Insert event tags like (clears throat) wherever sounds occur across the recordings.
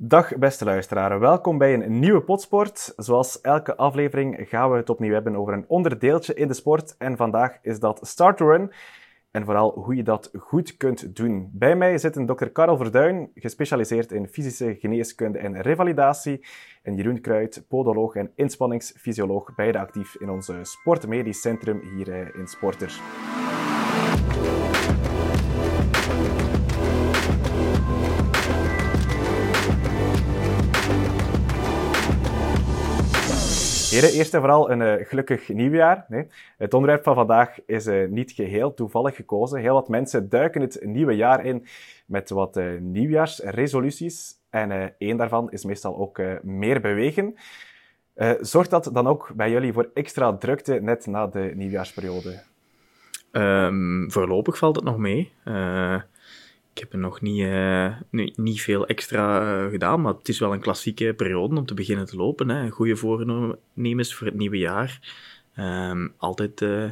Dag beste luisteraars, welkom bij een nieuwe Potsport. Zoals elke aflevering gaan we het opnieuw hebben over een onderdeeltje in de sport. En vandaag is dat Start Run. En vooral hoe je dat goed kunt doen. Bij mij zit een dokter Karel Verduin, gespecialiseerd in fysische geneeskunde en revalidatie. En Jeroen Kruid, podoloog en inspanningsfysioloog, beide actief in ons sportmedisch centrum hier eh, in Sporter. Heren, eerst en vooral een uh, gelukkig nieuwjaar. Het onderwerp van vandaag is uh, niet geheel toevallig gekozen. Heel wat mensen duiken het nieuwe jaar in met wat uh, nieuwjaarsresoluties. En één daarvan is meestal ook meer bewegen. zorgt dat dan ook bij jullie voor extra drukte net na de nieuwjaarsperiode? Um, voorlopig valt het nog mee. Ik heb er nog niet, uh, niet veel extra uh, gedaan, maar het is wel een klassieke periode om te beginnen te lopen. Hè. Goede voornemens voor het nieuwe jaar. Um, altijd uh,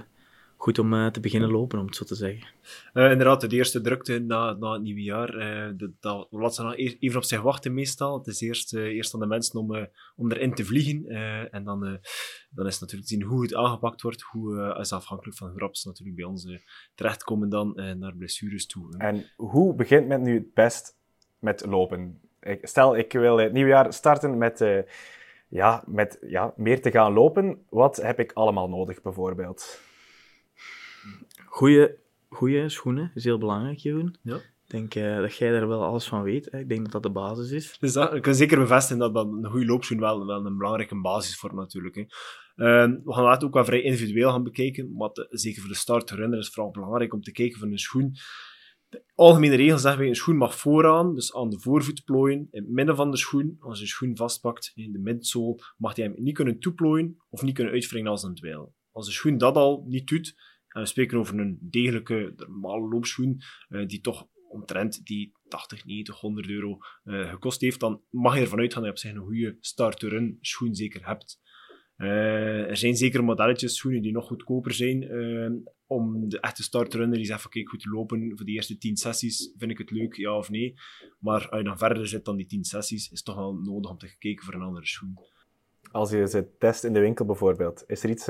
goed om uh, te beginnen lopen, om het zo te zeggen. Uh, inderdaad, de eerste drukte na, na het nieuwe jaar, uh, de, dat, we laten ze even op zich wachten meestal. Het is eerst, eerst aan de mensen om, om erin te vliegen. en dan, dan is het natuurlijk zien hoe het aangepakt wordt, hoe is afhankelijk van hoe rap ze natuurlijk bij ons terechtkomen dan naar blessures toe. En hoe begint men nu het best met lopen? Ik, stel, ik wil het nieuwe jaar starten met ja, met ja, meer te gaan lopen. Wat heb ik allemaal nodig, bijvoorbeeld? Goeie, goeie schoenen is heel belangrijk, Jeroen. Ja. Ik denk uh, dat jij daar wel alles van weet. Hè. Ik denk dat dat de basis is. Dus dat, ik kan zeker bevestigen dat, dat een goede loopschoen wel, wel een belangrijke basis vormt natuurlijk. Hè. Uh, we gaan het ook wel vrij individueel gaan bekijken, maar te, zeker voor de start runner is het vooral belangrijk om te kijken van een schoen. De algemene regel zeggen wij, een schoen mag vooraan, dus aan de voorvoet plooien, in het midden van de schoen. Als je een schoen vastpakt in de midsool, mag hij hem niet kunnen toeplooien of niet kunnen uitwringen als een dweil. Als de schoen dat al niet doet, en we spreken over een degelijke, normale loopschoen, uh, die toch omtrent die 80, 90, 100 euro uh, gekost heeft, dan mag je ervan uitgaan dat je op zich een goede start-run schoen zeker hebt. Er zijn zeker modelletjes, schoenen die nog goedkoper zijn, om de echte startrunner die zegt van goed lopen voor de eerste 10 sessies, vind ik het leuk, ja of nee. Maar als je dan verder zit dan die 10 sessies, is het toch wel nodig om te kijken voor een andere schoen. Als je ze test in de winkel bijvoorbeeld, is er iets,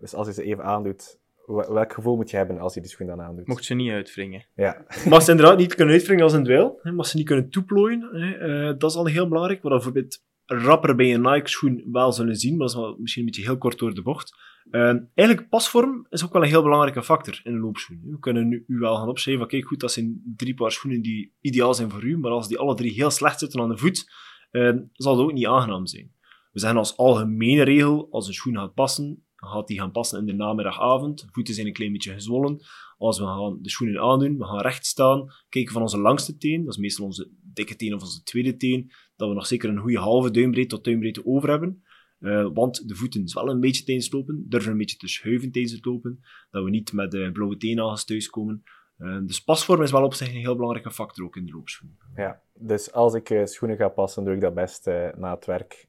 dus als je ze even aandoet, welk gevoel moet je hebben als je die schoen dan aandoet? Mocht ze niet uitwringen. Ja. Mag ze inderdaad niet kunnen uitwringen als een dweil. Mag ze niet kunnen toeplooien. Uh, dat is al heel belangrijk. Wat bijvoorbeeld rapper bij een Nike-schoen wel zullen zien, maar dat is wel misschien een beetje heel kort door de bocht. Uh, eigenlijk, pasvorm is ook wel een heel belangrijke factor in een loopschoen. We kunnen nu u wel gaan opschrijven van, kijk goed, dat zijn drie paar schoenen die ideaal zijn voor u, maar als die alle drie heel slecht zitten aan de voet, uh, zal het ook niet aangenaam zijn. We zeggen als algemene regel, als een schoen gaat passen, gaat die gaan passen in de namiddagavond. Voeten zijn een klein beetje gezwollen. Als we gaan de schoenen aandoen, we gaan recht staan, kijken van onze langste teen, dat is meestal onze dikke teen of onze tweede teen, dat we nog zeker een goede halve duimbreedte tot duimbreedte over hebben. Uh, want de voeten is wel een beetje tijdens het lopen, durven een beetje te schuiven tijdens het lopen, dat we niet met de blauwe teennagels thuiskomen. Uh, dus pasvorm is wel op zich een heel belangrijke factor ook in de loopschoen. Ja, dus als ik uh, schoenen ga passen, doe ik dat best na het werk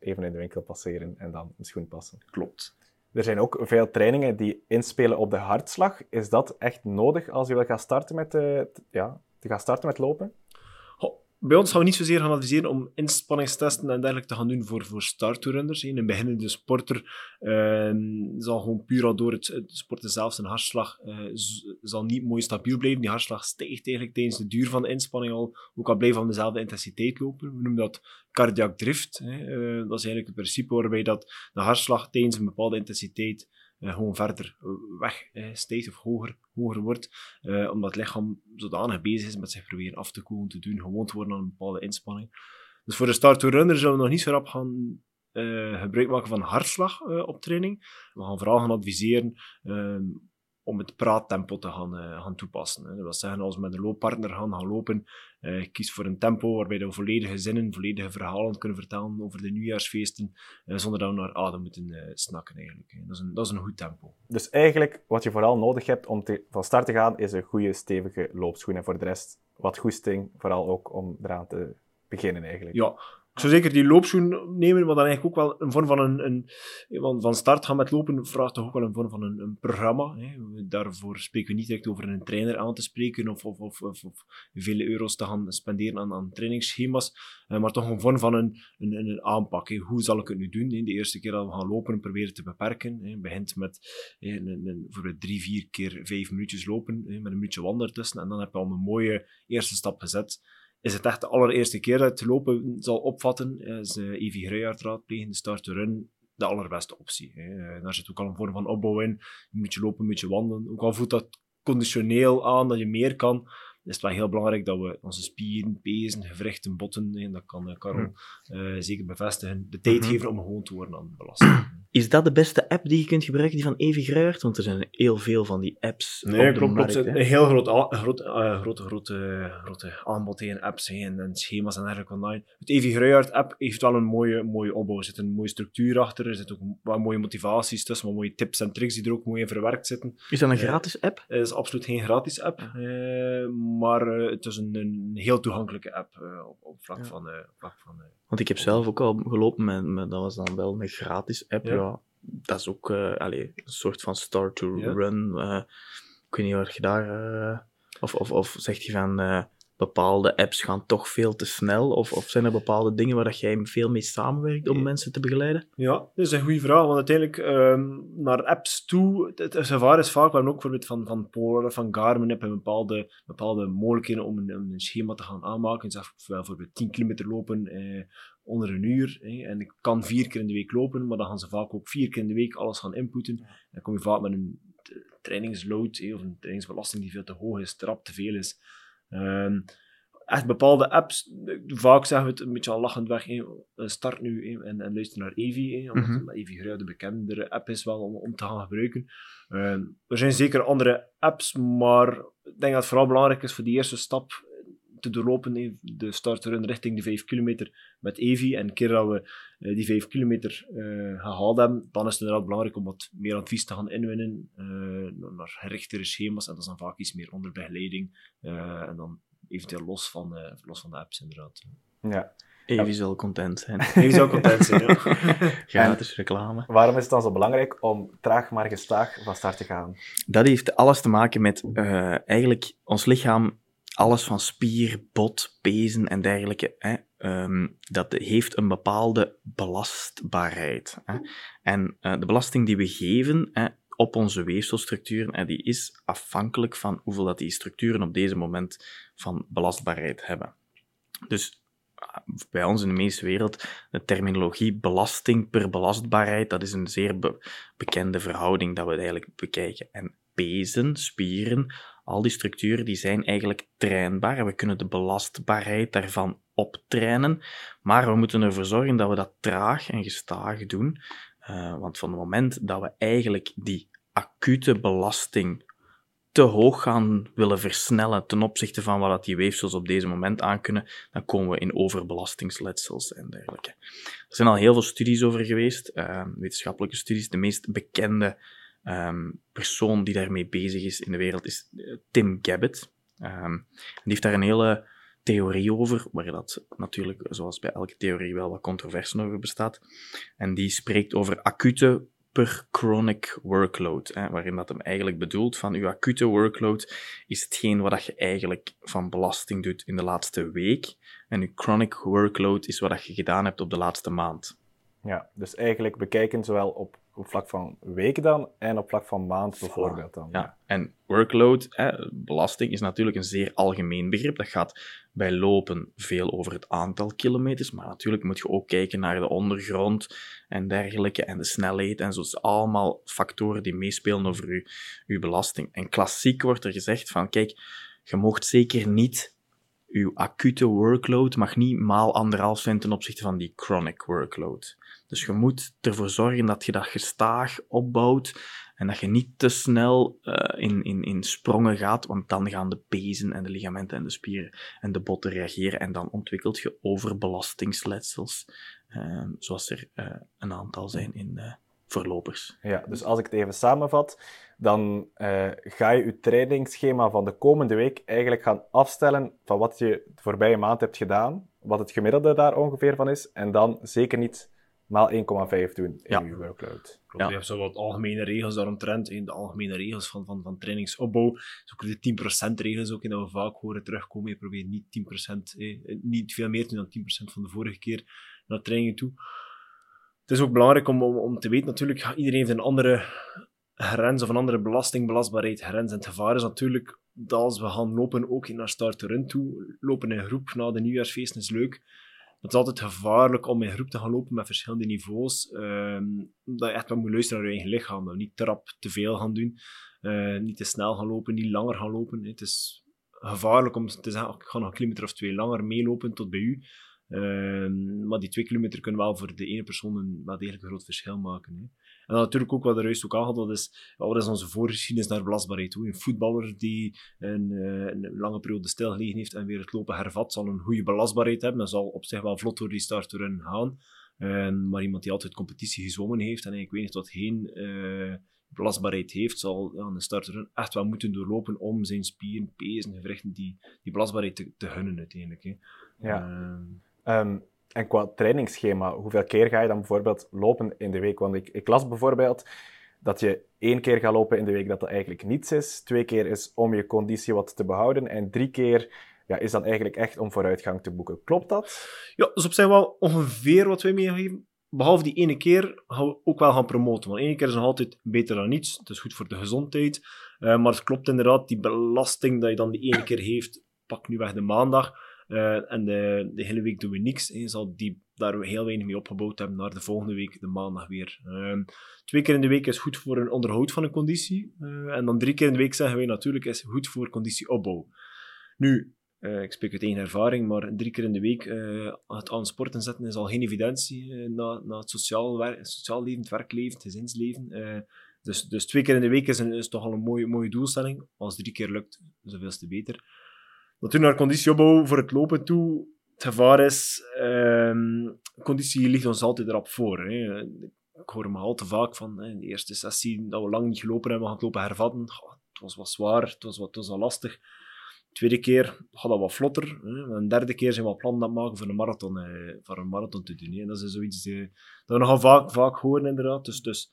even in de winkel passeren en dan een schoen passen. Klopt. Er zijn ook veel trainingen die inspelen op de hartslag. Is dat echt nodig als je wil gaan starten met, uh, ja, te gaan starten met lopen? Bij ons gaan we niet zozeer gaan adviseren om inspanningstesten en dergelijke te gaan doen voor, voor startrunners. Een beginnende sporter uh, zal gewoon puur al door het, sporten zelf zijn hartslag uh, zal niet mooi stabiel blijven. Die hartslag stijgt eigenlijk tijdens de duur van de inspanning al, ook al blijven van dezelfde intensiteit lopen. We noemen dat cardiac drift. Uh, dat is eigenlijk het principe waarbij dat de hartslag tijdens een bepaalde intensiteit gewoon verder weg uh, stijgt of hoger, hoger wordt, uh, omdat het lichaam zodanig bezig is met zich proberen af te koelen, te doen, gewoon te worden aan een bepaalde inspanning. Dus voor de start to runner zullen we nog niet zo rap gaan gebruik maken van hartslag op training. We gaan vooral gaan adviseren ehm, om het praattempo te gaan, uh, gaan toepassen. Hè. Dat wil zeggen, als we met een looppartner gaan, gaan lopen, uh, kies voor een tempo waarbij we volledige zinnen, volledige verhalen kunnen vertellen over de nieuwjaarsfeesten, uh, zonder dat we naar adem moeten snakken eigenlijk. Hè. Dat, is een, dat is een goed tempo. Dus eigenlijk, wat je vooral nodig hebt om te, van start te gaan, is een goede, stevige loopschoen. En voor de rest, wat goesting, vooral ook om eraan te beginnen eigenlijk. Ja, Ik zou zeker die loopschoen nemen, maar dan eigenlijk ook wel een vorm van een, een van, van start gaan met lopen vraagt toch ook wel een vorm van een, programma. Hè. Daarvoor spreken we niet direct over een trainer aan te spreken of, of, of, of, vele euro's te gaan spenderen aan, aan trainingsschema's, eh, maar toch een vorm van een, een, een aanpak. Hoe zal ik het nu doen? Hè? De eerste keer dat we gaan lopen, proberen te beperken. Hè. begint met een, een, drie, vier keer vijf minuutjes lopen, met een minuutje wandelen tussen, en dan heb je al een mooie eerste stap gezet is het echt de allereerste keer dat het lopen zal opvatten, is uh, Evie Gruijaard raadplegen, de start run, de allerbeste optie. Hè. Eh, daar zit ook al een vorm van opbouw in. Een beetje lopen, een beetje wandelen. Ook al voelt dat conditioneel aan, dat je meer kan, is het wel heel belangrijk dat we onze spieren, pezen, gewrichten, botten, en dat kan Karel uh, zeker bevestigen, de tijd mhm. geven om gewoon te worden aan het belasten. Is dat de beste app die je kunt gebruiken, die van Evi Gruijert? Want er zijn heel veel van die apps Nee, klopt, klopt. Een heel groot, groot, uh, grote, grote, grote aanbod in apps en, en, schema's en dergelijke online. Het Evi Gruijert app heeft wel een mooie, mooie opbouw. Er zit een mooie structuur achter, er zitten ook wat mooie motivaties tussen, wat mooie tips en tricks die er ook mooi in verwerkt zitten. Is dat een gratis app? Het is absoluut geen gratis app, maar het is een, een, heel toegankelijke app op, op vlak van... vlak van want ik heb zelf ook al gelopen met, met, dat was dan wel een gratis app. Ja. dat is ook uh, allez, een soort van start to run. Uh, ik weet niet wat je daar. Uh, of, of, of zegt hij van bepaalde apps gaan toch veel te snel? Of, of zijn er bepaalde dingen waar dat jij veel mee samenwerkt om mensen te begeleiden? Ja, dat is een goede vraag. Want uiteindelijk um, naar apps toe, het, het gevaar is vaak, we ook bijvoorbeeld van, van Polar, van Garmin, hebben bepaalde, bepaalde mogelijkheden om een, een schema te gaan aanmaken. Zeg bijvoorbeeld 10 kilometer lopen eh, onder een uur. En ik kan vier keer in de week lopen, maar dan gaan ze vaak ook vier keer in de week alles gaan inputten. En dan kom je vaak met een trainingsload of een trainingsbelasting die veel te hoog is, trap te veel is. Um, echt bepaalde apps, vaak zeggen we het een beetje al lachend weg, start nu en, en luister naar Evi, omdat mm -hmm. Evi de bekendere app is wel om, om te gaan gebruiken. Uh, er zijn zeker andere apps, maar ik denk dat het vooral belangrijk is voor die eerste stap te doorlopen, de startrun richting de 5 kilometer met Evi. En een keer dat we uh, die 5 kilometer uh, gehaald hebben, dan is het inderdaad belangrijk om wat meer advies te gaan inwinnen uh, naar gerichtere schema's. En dat is dan vaak iets meer onder begeleiding. en dan eventueel los van, los van de apps, inderdaad. Ja. Evi zal content zijn. (laughs) Evi zal content zijn, ja. (laughs) Gratis reclame. Waarom is het dan zo belangrijk om traag maar gestaag van start te gaan? Dat heeft alles te maken met eigenlijk ons lichaam alles van spier, bot, pezen en dergelijke, hè, um, dat heeft een bepaalde belastbaarheid. Hè. En uh, de belasting die we geven hè, op onze weefselstructuren, hè, die is afhankelijk van hoeveel dat die structuren op deze moment van belastbaarheid hebben. Dus uh, bij ons in de meeste wereld, de terminologie belasting per belastbaarheid, dat is een zeer be bekende verhouding dat we eigenlijk bekijken. En pezen, spieren, al die structuren die zijn eigenlijk trainbaar we kunnen de belastbaarheid daarvan optrainen, maar we moeten ervoor zorgen dat we dat traag en gestaag doen, uh, want van het moment dat we eigenlijk die acute belasting te hoog gaan willen versnellen ten opzichte van wat die weefsels op deze moment aankunnen, dan komen we in overbelastingsletsels en dergelijke. Er zijn al heel veel studies over geweest, uh, wetenschappelijke studies. De meest bekende um, persoon die daarmee bezig is in de wereld is eh, Tim Gabbett. Um, die heeft daar een hele theorie over, waar dat natuurlijk, zoals bij elke theorie, wel wat controverse over bestaat. En die spreekt over acute per chronic workload, hè, waarin dat hem eigenlijk bedoelt van uw acute workload is hetgeen wat je eigenlijk van belasting doet in de laatste week en uw chronic workload is wat je gedaan hebt op de laatste maand. Ja, dus eigenlijk bekijken zowel op op vlak van week dan en op vlak van maand bijvoorbeeld dan. Ja, en workload, hè, belasting, is natuurlijk een zeer algemeen begrip. Dat gaat bij lopen veel over het aantal kilometers, maar natuurlijk moet je ook kijken naar de ondergrond en dergelijke en de snelheid en zo. is allemaal factoren die meespelen over je, je belasting. En klassiek wordt er gezegd van, kijk, je mocht zeker niet uw acute workload mag niet maal anderhalf zijn ten opzichte van die chronic workload. Dus je moet ervoor zorgen dat je dat gestaag opbouwt en dat je niet te snel uh, in, in, in sprongen gaat, want dan gaan de pezen en de ligamenten en de spieren en de botten reageren en dan ontwikkelt je overbelastingsletsels, uh, zoals er uh, een aantal zijn in voorlopers. Ja, dus als ik het even samenvat, dan ga je je trainingsschema van de komende week eigenlijk gaan afstellen van wat je de voorbije maand hebt gedaan, wat het gemiddelde daar ongeveer van is. En dan zeker niet maal 1,5 doen in Ja. je workload. Klopt, Ja. Je hebt zo wat algemene regels daaromtrent. hè. De algemene regels van, van, van trainingsopbouw. Dus ook de 10% regels ook, in dat we vaak horen terugkomen. Je probeert niet 10%, eh, niet veel meer te doen dan 10% van de vorige keer naar trainingen toe. Het is ook belangrijk om, om, te weten, natuurlijk, iedereen heeft een andere grens of een andere belastingbelastbaarheid grens. En het gevaar is natuurlijk dat als we gaan lopen, ook naar start run toe, lopen in groep na de nieuwjaarsfeesten is leuk. Het is altijd gevaarlijk om in groep te gaan lopen met verschillende niveaus. ehm, dat je echt wel moet luisteren naar je eigen lichaam. Niet trap te veel gaan doen. eh, niet te snel gaan lopen, niet langer gaan lopen. Het is gevaarlijk om te zeggen, ik ga nog een kilometer of twee langer meelopen tot bij u. Ehm, maar die twee kilometer kunnen wel voor de ene persoon een wel degelijk een groot verschil maken. Hè. En dan natuurlijk ook wat er juist ook aangaat, dat is, wat is onze voorgeschiedenis naar belastbaarheid toe. Een voetballer die een, eh, een lange periode stilgelegen heeft en weer het lopen hervat, zal een goede belastbaarheid hebben. Dat zal op zich wel vlot door die start erin gaan. Ehm, maar iemand die altijd competitie gezwommen heeft en eigenlijk weinig tot geen eh, belastbaarheid heeft, zal ja, een starter echt wel moeten doorlopen om zijn spieren, pezen, gewrichten die, die belastbaarheid te, te gunnen uiteindelijk. Hè. Ja. Ehm, Ehm, en qua trainingsschema, hoeveel keer ga je dan bijvoorbeeld lopen in de week? Want ik, ik las bijvoorbeeld dat je één keer gaat lopen in de week dat dat eigenlijk niets is. Twee keer is om je conditie wat te behouden. En drie keer ja, is dan eigenlijk echt om vooruitgang te boeken. Klopt dat? Ja, is op zich wel ongeveer wat wij meegeven. Behalve die ene keer gaan we ook wel gaan promoten. Want ene keer is nog altijd beter dan niets. Het is goed voor de gezondheid. Eh, maar het klopt inderdaad, die belasting dat je dan die ene keer heeft, pak nu weg de maandag. Eh, en de, de hele week doen we niks. En zal die daar heel weinig mee opgebouwd hebben naar de volgende week, de maandag weer. Ehm, twee keer in de week is goed voor een onderhoud van een conditie. Eh, en dan drie keer in de week zeggen wij natuurlijk is goed voor conditieopbouw. Nu, eh, ik spreek uit één ervaring, maar drie keer in de week eh, het aan sporten zetten is al geen evidentie eh, na, het sociaal, sociaal leven, het werkleven, gezinsleven. Eh, dus, dus twee keer in de week is, een, is toch al een mooie, mooie doelstelling. Als drie keer lukt, zoveel te beter. Natuurlijk naar conditieopbouw voor het lopen toe. Het gevaar is, ehm, conditie ligt ons altijd erop voor. Hè. Ik hoor me al te vaak van hè, de eerste sessie dat we lang niet gelopen hebben, we gaan het lopen hervatten. Het was wat zwaar, het was wat het was al lastig. Tweede keer gaat dat wat vlotter. Hè. Een derde keer zijn we aan het maken voor een marathon, eh, voor een marathon te doen. En dat is zoiets eh, dat we nogal vaak, vaak horen, inderdaad. Dus, dus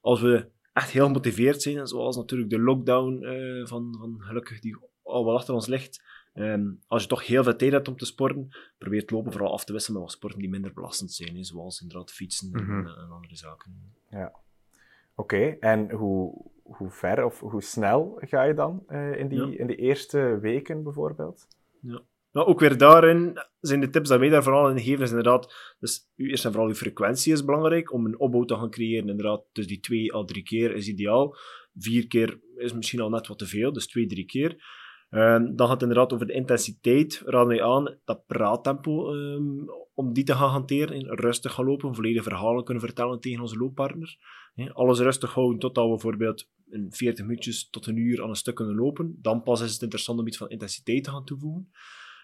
als we echt heel gemotiveerd zijn, zoals natuurlijk de lockdown eh, van, van gelukkig die al wel achter ons ligt, ehm, als je toch heel veel tijd hebt om te sporten, probeer het lopen vooral af te wisselen met wat sporten die minder belastend zijn, zoals inderdaad fietsen en- Mhm. en, en andere zaken. Oké, en hoe, hoe ver of hoe snel ga je dan eh, in, die, Ja. in die eerste weken bijvoorbeeld? Nou, ook weer daarin zijn de tips dat wij daar vooral in geven, is inderdaad, dus eerst en vooral uw frequentie is belangrijk om een opbouw te gaan creëren. Inderdaad, dus die twee à drie keer is ideaal. Vier keer is misschien al net wat te veel, dus twee, drie keer. Ehm, dan gaat het inderdaad over de intensiteit. Raden wij aan dat praattempo, ehm, om die te gaan hanteren. Rustig gaan lopen, volledige verhalen kunnen vertellen tegen onze looppartner. Alles rustig houden totdat we bijvoorbeeld in 40 minuutjes tot een uur aan een stuk kunnen lopen. Dan pas is het interessant om iets van intensiteit te gaan toevoegen.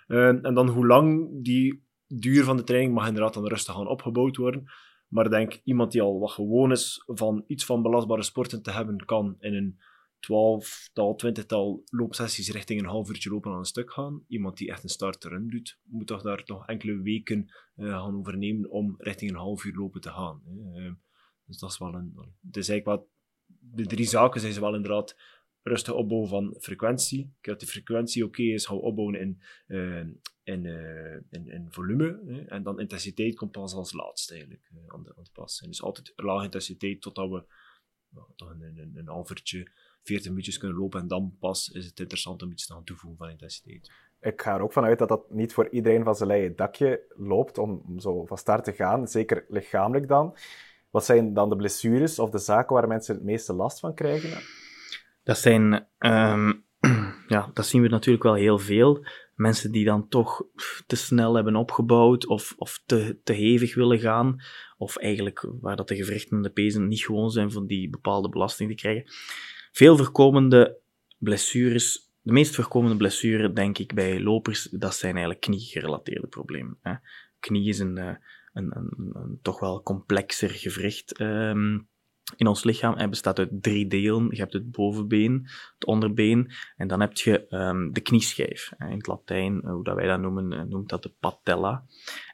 Ehm, en dan hoe lang die duur van de training mag inderdaad dan rustig gaan opgebouwd worden. Maar denk, iemand die al wat gewoon is van iets van belastbare sporten te hebben, kan in een twaalftal, twintigtal loopsessies richting een half uurtje lopen aan een stuk gaan. Iemand die echt een start-run doet, moet toch daar nog enkele weken eh, gaan overnemen om richting een half uur lopen te gaan. Ehm, dus dat is wel een... Het is eigenlijk wat... De drie zaken zijn ze wel inderdaad rustig opbouwen van frequentie. Dat de frequentie oké is, gaan we opbouwen in, eh, in, eh, in, in volume. Hè. En dan intensiteit komt pas als laatste eigenlijk eh, aan, de, aan de pas. Dus altijd lage intensiteit totdat we toch een, een, een half uurtje, 40 minuutjes kunnen lopen. En dan pas is het interessant om iets te gaan toevoegen van intensiteit. Ik ga er ook vanuit dat dat niet voor iedereen van zijn leien dakje loopt om, om zo van start te gaan, zeker lichamelijk dan. Wat zijn dan de blessures of de zaken waar mensen het meeste last van krijgen? Dat zijn, ehm, (clears throat) ja, dat zien we natuurlijk wel heel veel. Mensen die dan toch te snel hebben opgebouwd of, of te, te hevig willen gaan. Of eigenlijk waar dat de gewrichten en de pezen niet gewoon zijn van die bepaalde belasting te krijgen. Veel voorkomende blessures, de meest voorkomende blessure denk ik bij lopers, dat zijn eigenlijk kniegerelateerde problemen. Hè. Knie is een, eh, een, toch wel complexer gewricht. ehm, in ons lichaam en bestaat uit drie delen. Je hebt het bovenbeen, het onderbeen en dan heb je um, de knieschijf. In het Latijn, eh, hoe dat wij dat noemen, eh, noemt dat de patella.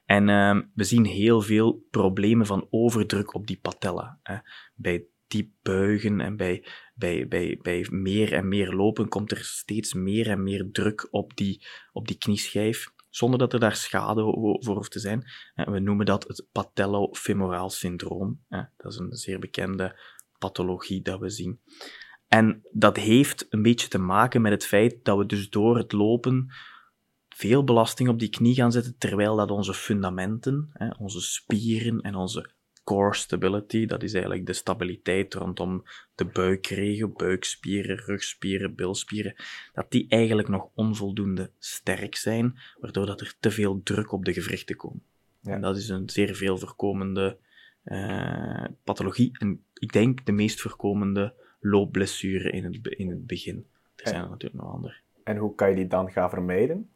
En um, we zien heel veel problemen van overdruk op die patella. Hè. Bij diep buigen en bij, bij, bij, bij meer en meer lopen komt er steeds meer en meer druk op die, op die knieschijf zonder dat er daar schade voor hoeft te zijn. We noemen dat het patellofemoraal syndroom. Dat is een zeer bekende pathologie dat we zien. En dat heeft een beetje te maken met het feit dat we dus door het lopen veel belasting op die knie gaan zetten, terwijl dat onze fundamenten, onze spieren en onze core stability, dat is eigenlijk de stabiliteit rondom de buikregio, buikspieren, rugspieren, bilspieren, dat die eigenlijk nog onvoldoende sterk zijn, waardoor dat er te veel druk op de gewrichten komt. Ja. En dat is een zeer veel voorkomende uh, pathologie en ik denk de meest voorkomende loopblessure in het, in het begin. Er zijn er natuurlijk nog andere. En hoe kan je die dan gaan vermijden?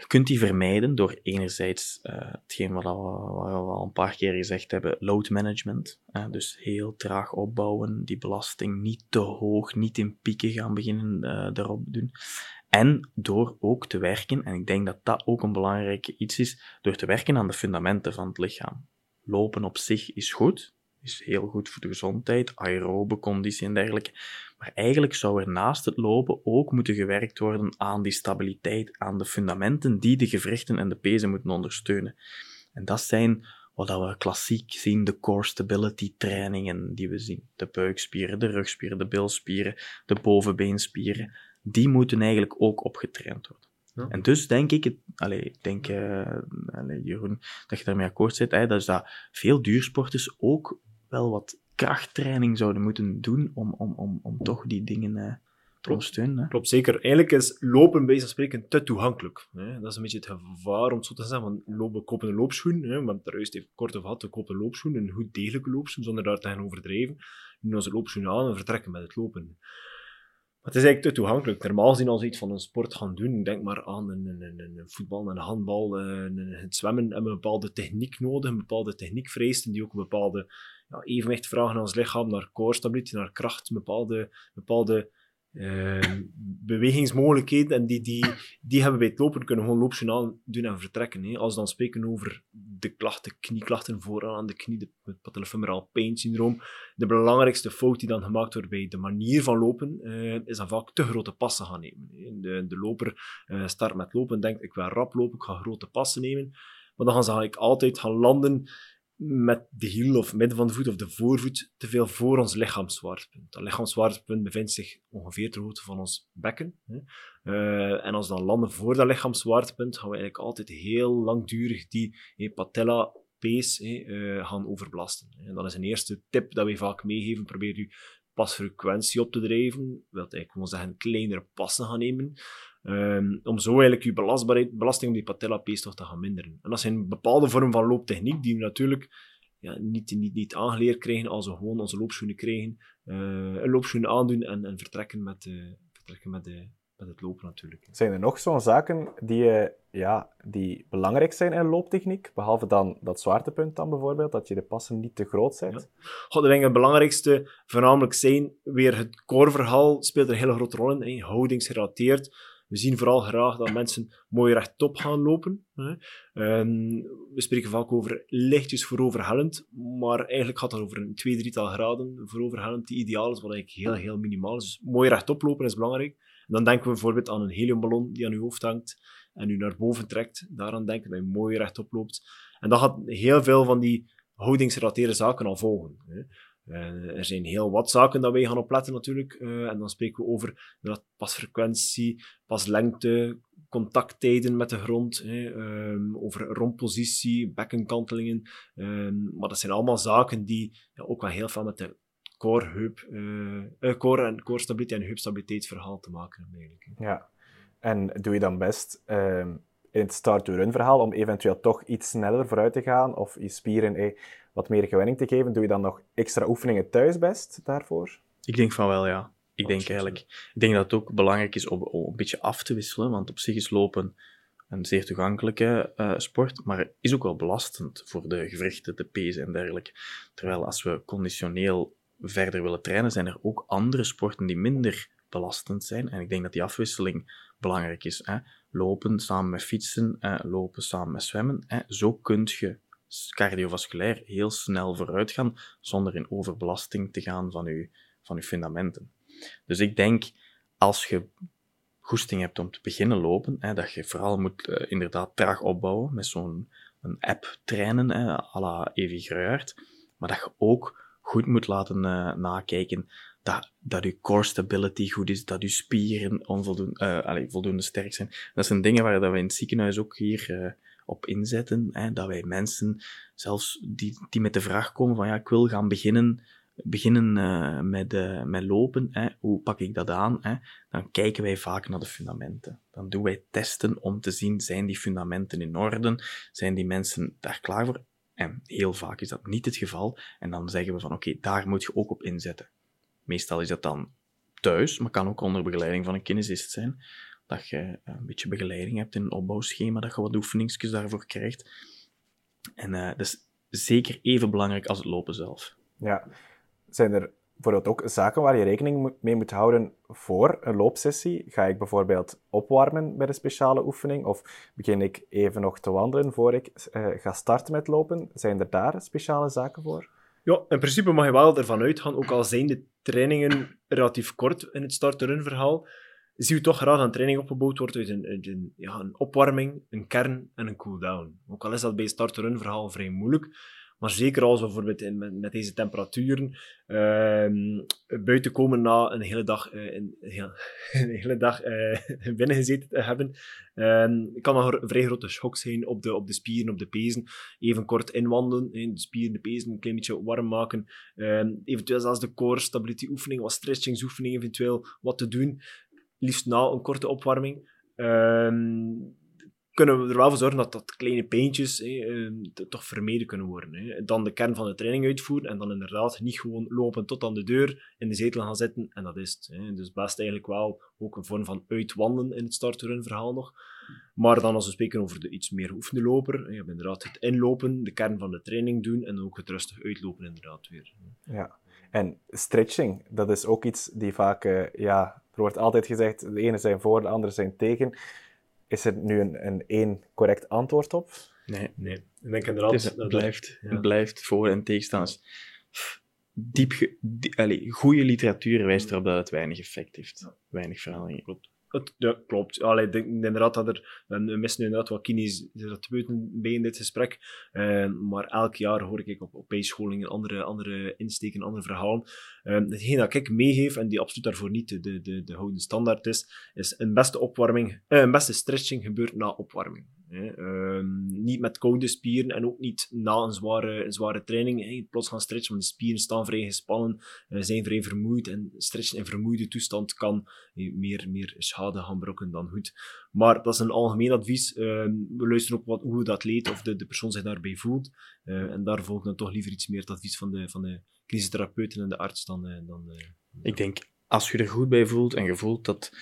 Je kunt die vermijden door enerzijds uh, hetgeen wat, we, wat we al een paar keer gezegd hebben, load management. Dus heel traag opbouwen, die belasting niet te hoog, niet in pieken gaan beginnen uh, daarop doen. En door ook te werken, en ik denk dat dat ook een belangrijk iets is, door te werken aan de fundamenten van het lichaam. Lopen op zich is goed, is heel goed voor de gezondheid, aerobe conditie en dergelijke. Maar eigenlijk zou er naast het lopen ook moeten gewerkt worden aan die stabiliteit, aan de fundamenten die de gewrichten en de pezen moeten ondersteunen. En dat zijn wat we klassiek zien, de core stability trainingen die we zien. De buikspieren, de rugspieren, de bilspieren, de bovenbeenspieren. Die moeten eigenlijk ook opgetraind worden. En dus denk ik, allez, ik denk, uh, allez, Jeroen, dat je daarmee akkoord zit, hè, dat is dat veel duursporters ook wel wat krachttraining zouden moeten doen om, om, om, om toch die dingen uh, te ondersteunen. Klopt, zeker. Eigenlijk is lopen bij van spreken te toegankelijk. Hè. Dat is een beetje het gevaar, om het zo te zeggen. Want lopen, kopen een loopschoen. Hè. We hebben het er juist even kort over gehad. We kopen een loopschoen, een goed degelijke loopschoen, zonder daar te gaan overdrijven. We doen onze loopschoen aan en vertrekken met het lopen. Maar het is eigenlijk te toegankelijk. Normaal gezien als we iets van een sport gaan doen, denk maar aan een, een, een, een voetbal, een handbal, een, het zwemmen, hebben we een bepaalde techniek nodig, een bepaalde techniek vereisten, die ook een bepaalde ja, evenwicht vragen aan ons lichaam, naar core stability, naar kracht, bepaalde, bepaalde uh, bewegingsmogelijkheden. En die, die, die hebben bij het lopen, kunnen gewoon loopjournaal doen en vertrekken. Hè. Als we dan spreken over de klachten, knieklachten vooraan aan de knie, het patellofemoral pain syndroom, de belangrijkste fout die dan gemaakt wordt bij de manier van lopen, uh, is dan vaak te grote passen gaan nemen. De, de loper uh, start met lopen en denkt, ik wil rap lopen, ik ga grote passen nemen. Maar dan gaan ze eigenlijk altijd gaan landen met de hiel of midden van de voet of de voorvoet te veel voor ons lichaamszwaartepunt. Dat lichaamszwaartepunt bevindt zich ongeveer ter hoogte van ons bekken. Uh, en als we dan landen voor dat lichaamszwaartepunt, gaan we eigenlijk altijd heel langdurig die hey, patella pace uh, gaan overbelasten. En dat is een eerste tip dat we vaak meegeven. Probeer je pasfrequentie op te drijven. Dat wil eigenlijk gewoon zeggen kleinere passen gaan nemen. Um, om zo eigenlijk je belastbaarheid, belasting op die patella-pees te gaan minderen. En dat zijn bepaalde vormen van looptechniek die we natuurlijk ja, niet, niet, niet aangeleerd krijgen als we gewoon onze loopschoenen krijgen. Uh, een loopschoen aandoen en, en vertrekken, met, uh, vertrekken met, de, met het lopen natuurlijk. Zijn er nog zo'n zaken die, uh, ja, die belangrijk zijn in looptechniek? Behalve dan dat zwaartepunt dan bijvoorbeeld, dat je de passen niet te groot zet? Ja. God, ik denk het belangrijkste voornamelijk zijn weer het core-verhaal speelt een hele grote rol in, houdingsgerelateerd we zien vooral graag dat mensen mooi rechtop gaan lopen. Hè. Um, we spreken vaak over lichtjes vooroverhellend, maar eigenlijk gaat het over een twee, drietal graden vooroverhellend, die ideaal is, wat eigenlijk heel, heel minimaal is. Dus mooi rechtop lopen is belangrijk. Dan denken we bijvoorbeeld aan een heliumballon die aan uw hoofd hangt en u naar boven trekt. Daaraan denken dat je mooi rechtop loopt. En dan gaat heel veel van die houdingsgerelateerde zaken al volgen. Hè. Uh, er zijn heel wat zaken dat wij gaan opletten natuurlijk. Uh, en dan spreken we over dat pasfrequentie, paslengte, contacttijden met de grond, hè, um, over rondpositie, bekkenkantelingen. Um, maar dat zijn allemaal zaken die ja, ook wel heel veel met de core, heup, core, en, core stabiliteit en heupstabiliteit te maken hebben. Ja, en doe je dan best ehm, in het start-to-run verhaal om eventueel toch iets sneller vooruit te gaan of je spieren... Eh, wat meer gewenning te geven, doe je dan nog extra oefeningen thuis best daarvoor? Ik denk van wel, ja. Ik denk eigenlijk, ik denk dat het ook belangrijk is om, om, een beetje af te wisselen, want op zich is lopen een zeer toegankelijke uh, sport, maar is ook wel belastend voor de gewrichten, de pezen en dergelijke. Terwijl als we conditioneel verder willen trainen, zijn er ook andere sporten die minder belastend zijn. En ik denk dat die afwisseling belangrijk is. Hè? Lopen samen met fietsen, lopen samen met zwemmen. Hè? Zo kun je cardiovasculair heel snel vooruit gaan, zonder in overbelasting te gaan van je, van uw fundamenten. Dus ik denk, als je goesting hebt om te beginnen lopen, hè, dat je vooral moet uh, inderdaad traag opbouwen met zo'n app trainen, hè, à la Evi Gruijert, maar dat je ook goed moet laten uh, nakijken dat, dat je core stability goed is, dat je spieren uh, allez, voldoende sterk zijn. Dat zijn dingen waar dat we in het ziekenhuis ook hier op inzetten, hè, dat wij mensen, zelfs die, die met de vraag komen van ja, ik wil gaan beginnen beginnen uh, met, uh, met lopen, hè, hoe pak ik dat aan? Hè? Dan kijken wij vaak naar de fundamenten. Dan doen wij testen om te zien, zijn die fundamenten in orde? Zijn die mensen daar klaar voor? En heel vaak is dat niet het geval. En dan zeggen we van, oké, daar moet je ook op inzetten. Meestal is dat dan thuis, maar kan ook onder begeleiding van een kinesist zijn. Dat je een beetje begeleiding hebt in een opbouwschema, dat je wat oefeningsjes daarvoor krijgt. En uh, dat is zeker even belangrijk als het lopen zelf. Ja, zijn er bijvoorbeeld ook zaken waar je rekening mee moet houden voor een loopsessie? Ga ik bijvoorbeeld opwarmen bij een speciale oefening? Of begin ik even nog te wandelen voor ik uh, ga starten met lopen? Zijn er daar speciale zaken voor? Ja, in principe mag je wel ervan uitgaan, ook al zijn de trainingen relatief kort in het start-run verhaal, zie je toch graag een training opgebouwd wordt uit een, een, ja, een opwarming, een kern en een cooldown. Ook al is dat bij start-run verhaal vrij moeilijk, maar zeker als we bijvoorbeeld met, met, deze temperaturen uh, buiten komen na een hele dag, uh, (laughs) een, hele dag uh, (laughs) binnen gezeten te hebben, uh, kan nog een vrij grote schok zijn op de, op de spieren, op de pezen. Even kort inwandelen, de spieren, de pezen een klein beetje warm maken. Ehm, eventueel zelfs de core stability oefening, wat stretchingsoefening eventueel wat te doen. Liefst na een korte opwarming kunnen we er wel voor zorgen dat, dat kleine pijntjes ehm, toch vermeden kunnen worden. Dan de kern van de training uitvoeren en dan inderdaad niet gewoon lopen tot aan de deur, in de zetel gaan zitten en dat is het. Dus best eigenlijk wel ook een vorm van uitwandelen in het starterun verhaal nog. Maar dan als we spreken over de iets meer oefende loper, je hebt inderdaad het inlopen, de kern van de training doen en ook het rustig uitlopen inderdaad weer. Ja, en stretching, dat is ook iets die vaak, uh, ja, er wordt altijd gezegd, de ene zijn voor, de andere zijn tegen. Is er nu een, een één correct antwoord op? Nee. Nee. Ik denk inderdaad... Het, het blijft, het blijft voor- en tegenstanders. Diep, die, goede literatuur wijst erop dat het weinig effect heeft. Weinig verandering. Klopt. Ja, klopt. Allee, denk dat er, we missen inderdaad wat kines buiten bij in dit gesprek, uh, maar elk jaar hoor ik op, op bijscholingen andere, andere insteken, andere verhalen. Uh, hetgeen dat ik meegeef, en die absoluut daarvoor niet de, de, de, de standaard is, is een beste opwarming, uh, een beste stretching gebeurt na opwarming. Um, niet met koude spieren en ook niet na een zware, een zware training. Hè. Plots gaan stretchen, want de spieren staan vrij gespannen, uh, zijn vrij vermoeid. En stretchen in vermoeide toestand kan meer, meer schade gaan brokken dan goed. Maar dat is een algemeen advies. Uh, we luisteren ook wat, hoe dat leed of de, de persoon zich daarbij voelt. Uh, en daar volgt dan toch liever iets meer het advies van de, van de kinesitherapeuten en de arts dan... Dan Ik denk, als je er goed bij voelt en je voelt dat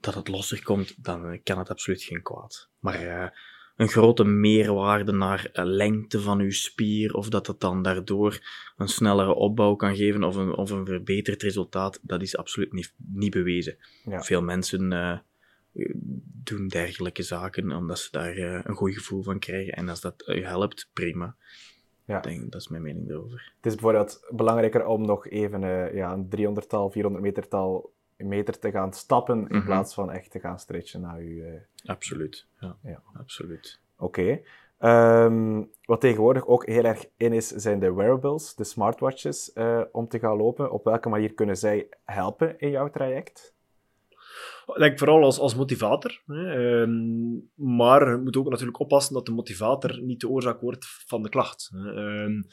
dat het losser komt, dan kan het absoluut geen kwaad. Maar uh, een grote meerwaarde naar uh, lengte van uw spier, of dat het dan daardoor een snellere opbouw kan geven, of een, of een verbeterd resultaat, dat is absoluut niet, niet bewezen. Ja. Veel mensen uh, doen dergelijke zaken omdat ze daar een goed gevoel van krijgen. En als dat u helpt, prima. Ja. Denk, dat is mijn mening erover. Het is bijvoorbeeld belangrijker om nog even ja, een 300-tal, 400 metertal meter te gaan stappen in mhm. plaats van echt te gaan stretchen naar je... Uh... Absoluut, ja. ja. Absoluut. Oké. Okay. Um, ehm, wat tegenwoordig ook heel erg in is, zijn de wearables, de smartwatches, uh, om te gaan lopen. Op welke manier kunnen zij helpen in jouw traject? Denk vooral als, als motivator. Hè. Um, maar je moet ook natuurlijk oppassen dat de motivator niet de oorzaak wordt van de klacht. Um,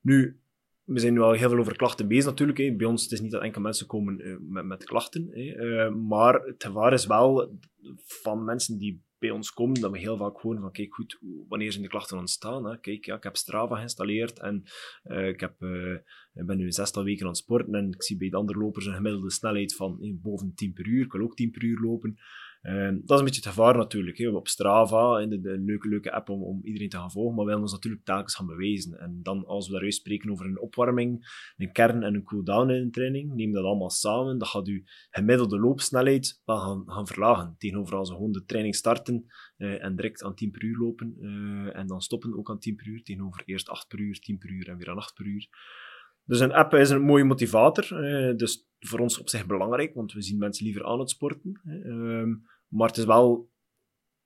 nu, we zijn nu al heel veel over klachten bezig natuurlijk. Hè. Bij ons het is niet dat enkel mensen komen uh, met, met klachten. Hè. Uh, maar het gevaar is wel van mensen die bij ons komen, dat we heel vaak horen van kijk goed, wanneer zijn de klachten ontstaan? Hè? Kijk, ja, ik heb Strava geïnstalleerd en uh, ik, heb, ik ben nu een zestal weken aan het sporten en ik zie bij de andere lopers een gemiddelde snelheid van boven 10 per uur. Ik wil ook 10 per uur lopen. Ehm, dat is een beetje het gevaar natuurlijk. Hè. Op Strava, in de, leuke, leuke app om, om iedereen te gaan volgen, maar we willen ons natuurlijk telkens gaan bewijzen. En dan, als we daar juist spreken over een opwarming, een kern en een cooldown in een training, neem dat allemaal samen, dat gaat je gemiddelde loopsnelheid wel gaan, gaan verlagen. Tegenover als we gewoon de training starten uh, en direct aan 10 per uur lopen uh, en dan stoppen ook aan 10 per uur, tegenover eerst 8 per uur, 10 per uur en weer aan 8 per uur. Dus een app is een mooie motivator. Dus voor ons op zich belangrijk, want we zien mensen liever aan het sporten. Uh, maar het is wel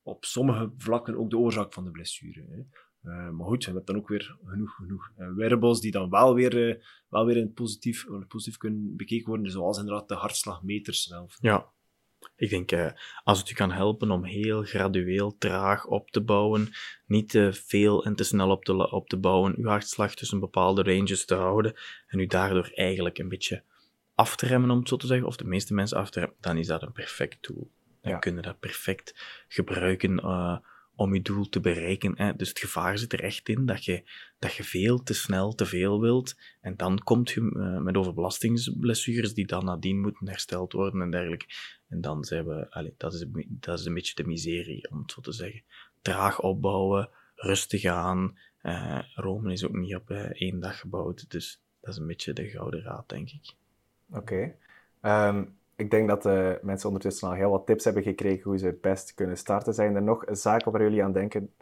op sommige vlakken ook de oorzaak van de blessure. Uh, maar goed, we hebben dan ook weer genoeg, genoeg wearables die dan wel weer, uh, wel weer in het positief, positief kunnen bekeken worden, zoals inderdaad de hartslagmeters zelf. Ja, ik denk, uh, als het u kan helpen om heel gradueel, traag op te bouwen, niet te veel en te snel op te, op te bouwen, uw hartslag tussen bepaalde ranges te houden en u daardoor eigenlijk een beetje af te remmen, om het zo te zeggen, of de meeste mensen af te remmen, dan is dat een perfect tool. Dan ja. kunnen dat perfect gebruiken uh, om je doel te bereiken. Hè. Dus het gevaar zit er echt in dat je, dat je veel te snel te veel wilt. En dan komt je uh, met overbelastingsblessures die dan nadien moeten hersteld worden en dergelijke. En dan zijn we, allez, dat, is, dat is een beetje de miserie, om het zo te zeggen. Traag opbouwen, rustig aan. Uh, Rome is ook niet op uh, één dag gebouwd. Dus dat is een beetje de gouden raad, denk ik. Oké. Um, ik denk dat de mensen ondertussen al heel wat tips hebben gekregen hoe ze het best kunnen starten. Zijn er nog zaken waar jullie aan denken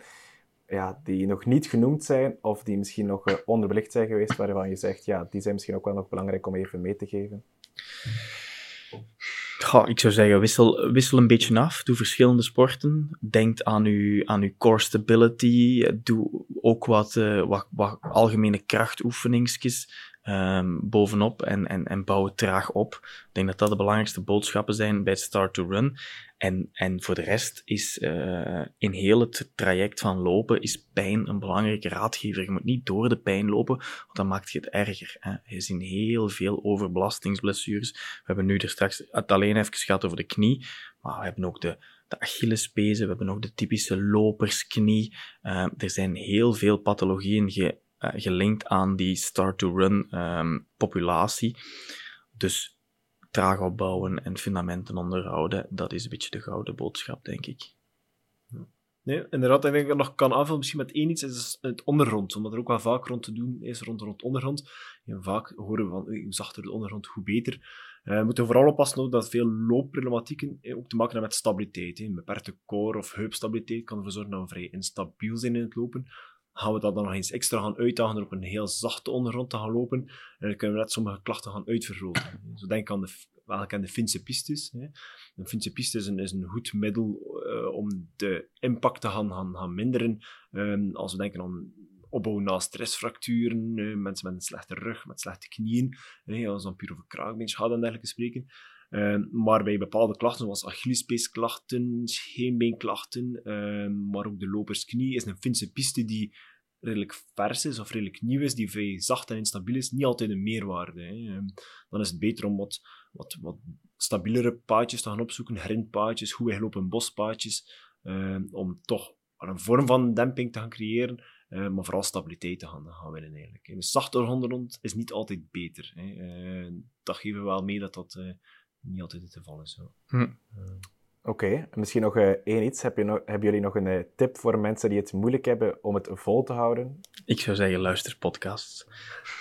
ja, die nog niet genoemd zijn of die misschien nog uh, onderbelicht zijn geweest, waarvan je zegt, ja, die zijn misschien ook wel nog belangrijk om even mee te geven? Ik zou zeggen, wissel, wissel een beetje af. Doe verschillende sporten. Denk aan uw, aan uw core stability. Doe ook wat, wat, wat algemene krachtoefeningsjes um, bovenop en, en, en bouw het traag op. Ik denk dat dat de belangrijkste boodschappen zijn bij start to run. En, en voor de rest is uh, in heel het traject van lopen is pijn een belangrijke raadgever. Je moet niet door de pijn lopen, want dan maakt je het erger. Hè. Je ziet heel veel overbelastingsblessures. We hebben nu er straks het alleen even gehad over de knie, maar we hebben ook de, de Achillespezen, we hebben ook de typische lopersknie. Uh, er zijn heel veel pathologieën uh, gelinkt aan die start-to-run um, populatie. Dus traag opbouwen en fundamenten onderhouden, dat is een beetje de gouden boodschap, denk ik. Nee, inderdaad, ik denk dat ik nog kan aanvullen misschien met één iets, is het ondergrond, omdat er ook wel vaak rond te doen is rond, rond ondergrond. Vaak horen we van, hoe zachter de ondergrond, hoe beter. Uh, we moeten vooral oppassen dat veel loopproblematieken ook te maken hebben met stabiliteit. Een beperkte core- of heupstabiliteit kan ervoor zorgen dat we vrij instabiel zijn in het lopen gaan we dat dan nog eens extra gaan uitdagen door op een heel zachte ondergrond te gaan lopen. En dan kunnen we net sommige klachten gaan uitvergroten. Zo denk aan de, wel aan de Finse pistes. Hè. Een Finse piste is een, is een goed middel uh, om de impact te gaan, gaan, gaan minderen. Um, als we denken aan opbouw na stressfracturen, uh, mensen met een slechte rug, met slechte knieën, hè, als dan puur over kraakbeenschade en dergelijke spreken. Uh, maar bij bepaalde klachten, zoals Achillespeesklachten, scheenbeenklachten, uh, maar ook de lopersknie, is een Finse piste die redelijk vers is of redelijk nieuw is, die vrij zacht en instabiel is, niet altijd een meerwaarde. Hè. Uh, dan is het beter om wat, wat, wat stabielere paadjes te gaan opzoeken, grindpaadjes, goed weglopen bospaadjes, ehm, om toch een vorm van demping te gaan creëren, maar vooral stabiliteit te gaan, gaan winnen eigenlijk. Een zachte rond is niet altijd beter. Hè. Dat geven we wel mee dat dat uh, niet altijd het geval is. Hm. Oké, okay. misschien nog één iets. Heb je nog, hebben jullie nog een tip voor mensen die het moeilijk hebben om het vol te houden? Ik zou zeggen, luister podcasts.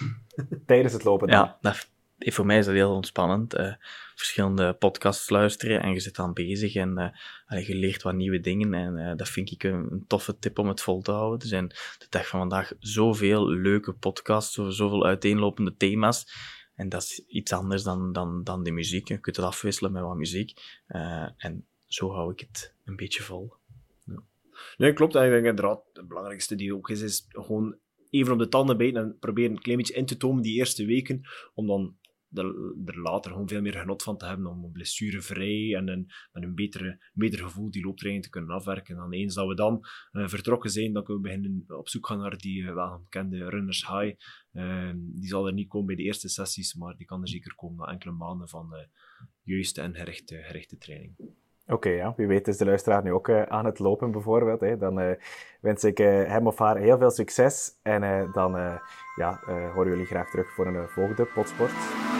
(laughs) Tijdens het lopen dan? Ja, dat, voor mij is dat heel ontspannend. Uh, verschillende podcasts luisteren en je zit dan bezig en uh, je leert wat nieuwe dingen. En uh, dat vind ik een, een, toffe tip om het vol te houden. Er zijn de dag van vandaag zoveel leuke podcasts over zoveel uiteenlopende thema's. En dat is iets anders dan, dan, dan de muziek. Je kunt het afwisselen met wat muziek. en zo hou ik het een beetje vol. Ja. Nee, klopt. En ik denk inderdaad, het belangrijkste die ook is, is gewoon even op de tanden bijten en proberen een klein beetje in te tomen die eerste weken, om dan er later gewoon veel meer genot van te hebben om blessurevrij en een, met een betere, beter gevoel die looptraining te kunnen afwerken. Dan eens dat we dan uh, vertrokken zijn, dan kunnen we beginnen op zoek gaan naar die uh, wel bekende runners high. Uh, die zal er niet komen bij de eerste sessies, maar die kan er zeker komen na enkele maanden van juiste en gerichte, gerichte training. Oké, ja. wie weet is de luisteraar nu ook aan het lopen bijvoorbeeld. Hè. Dan wens ik hem of haar heel veel succes en dan ja, horen jullie graag terug voor een volgende Potsport.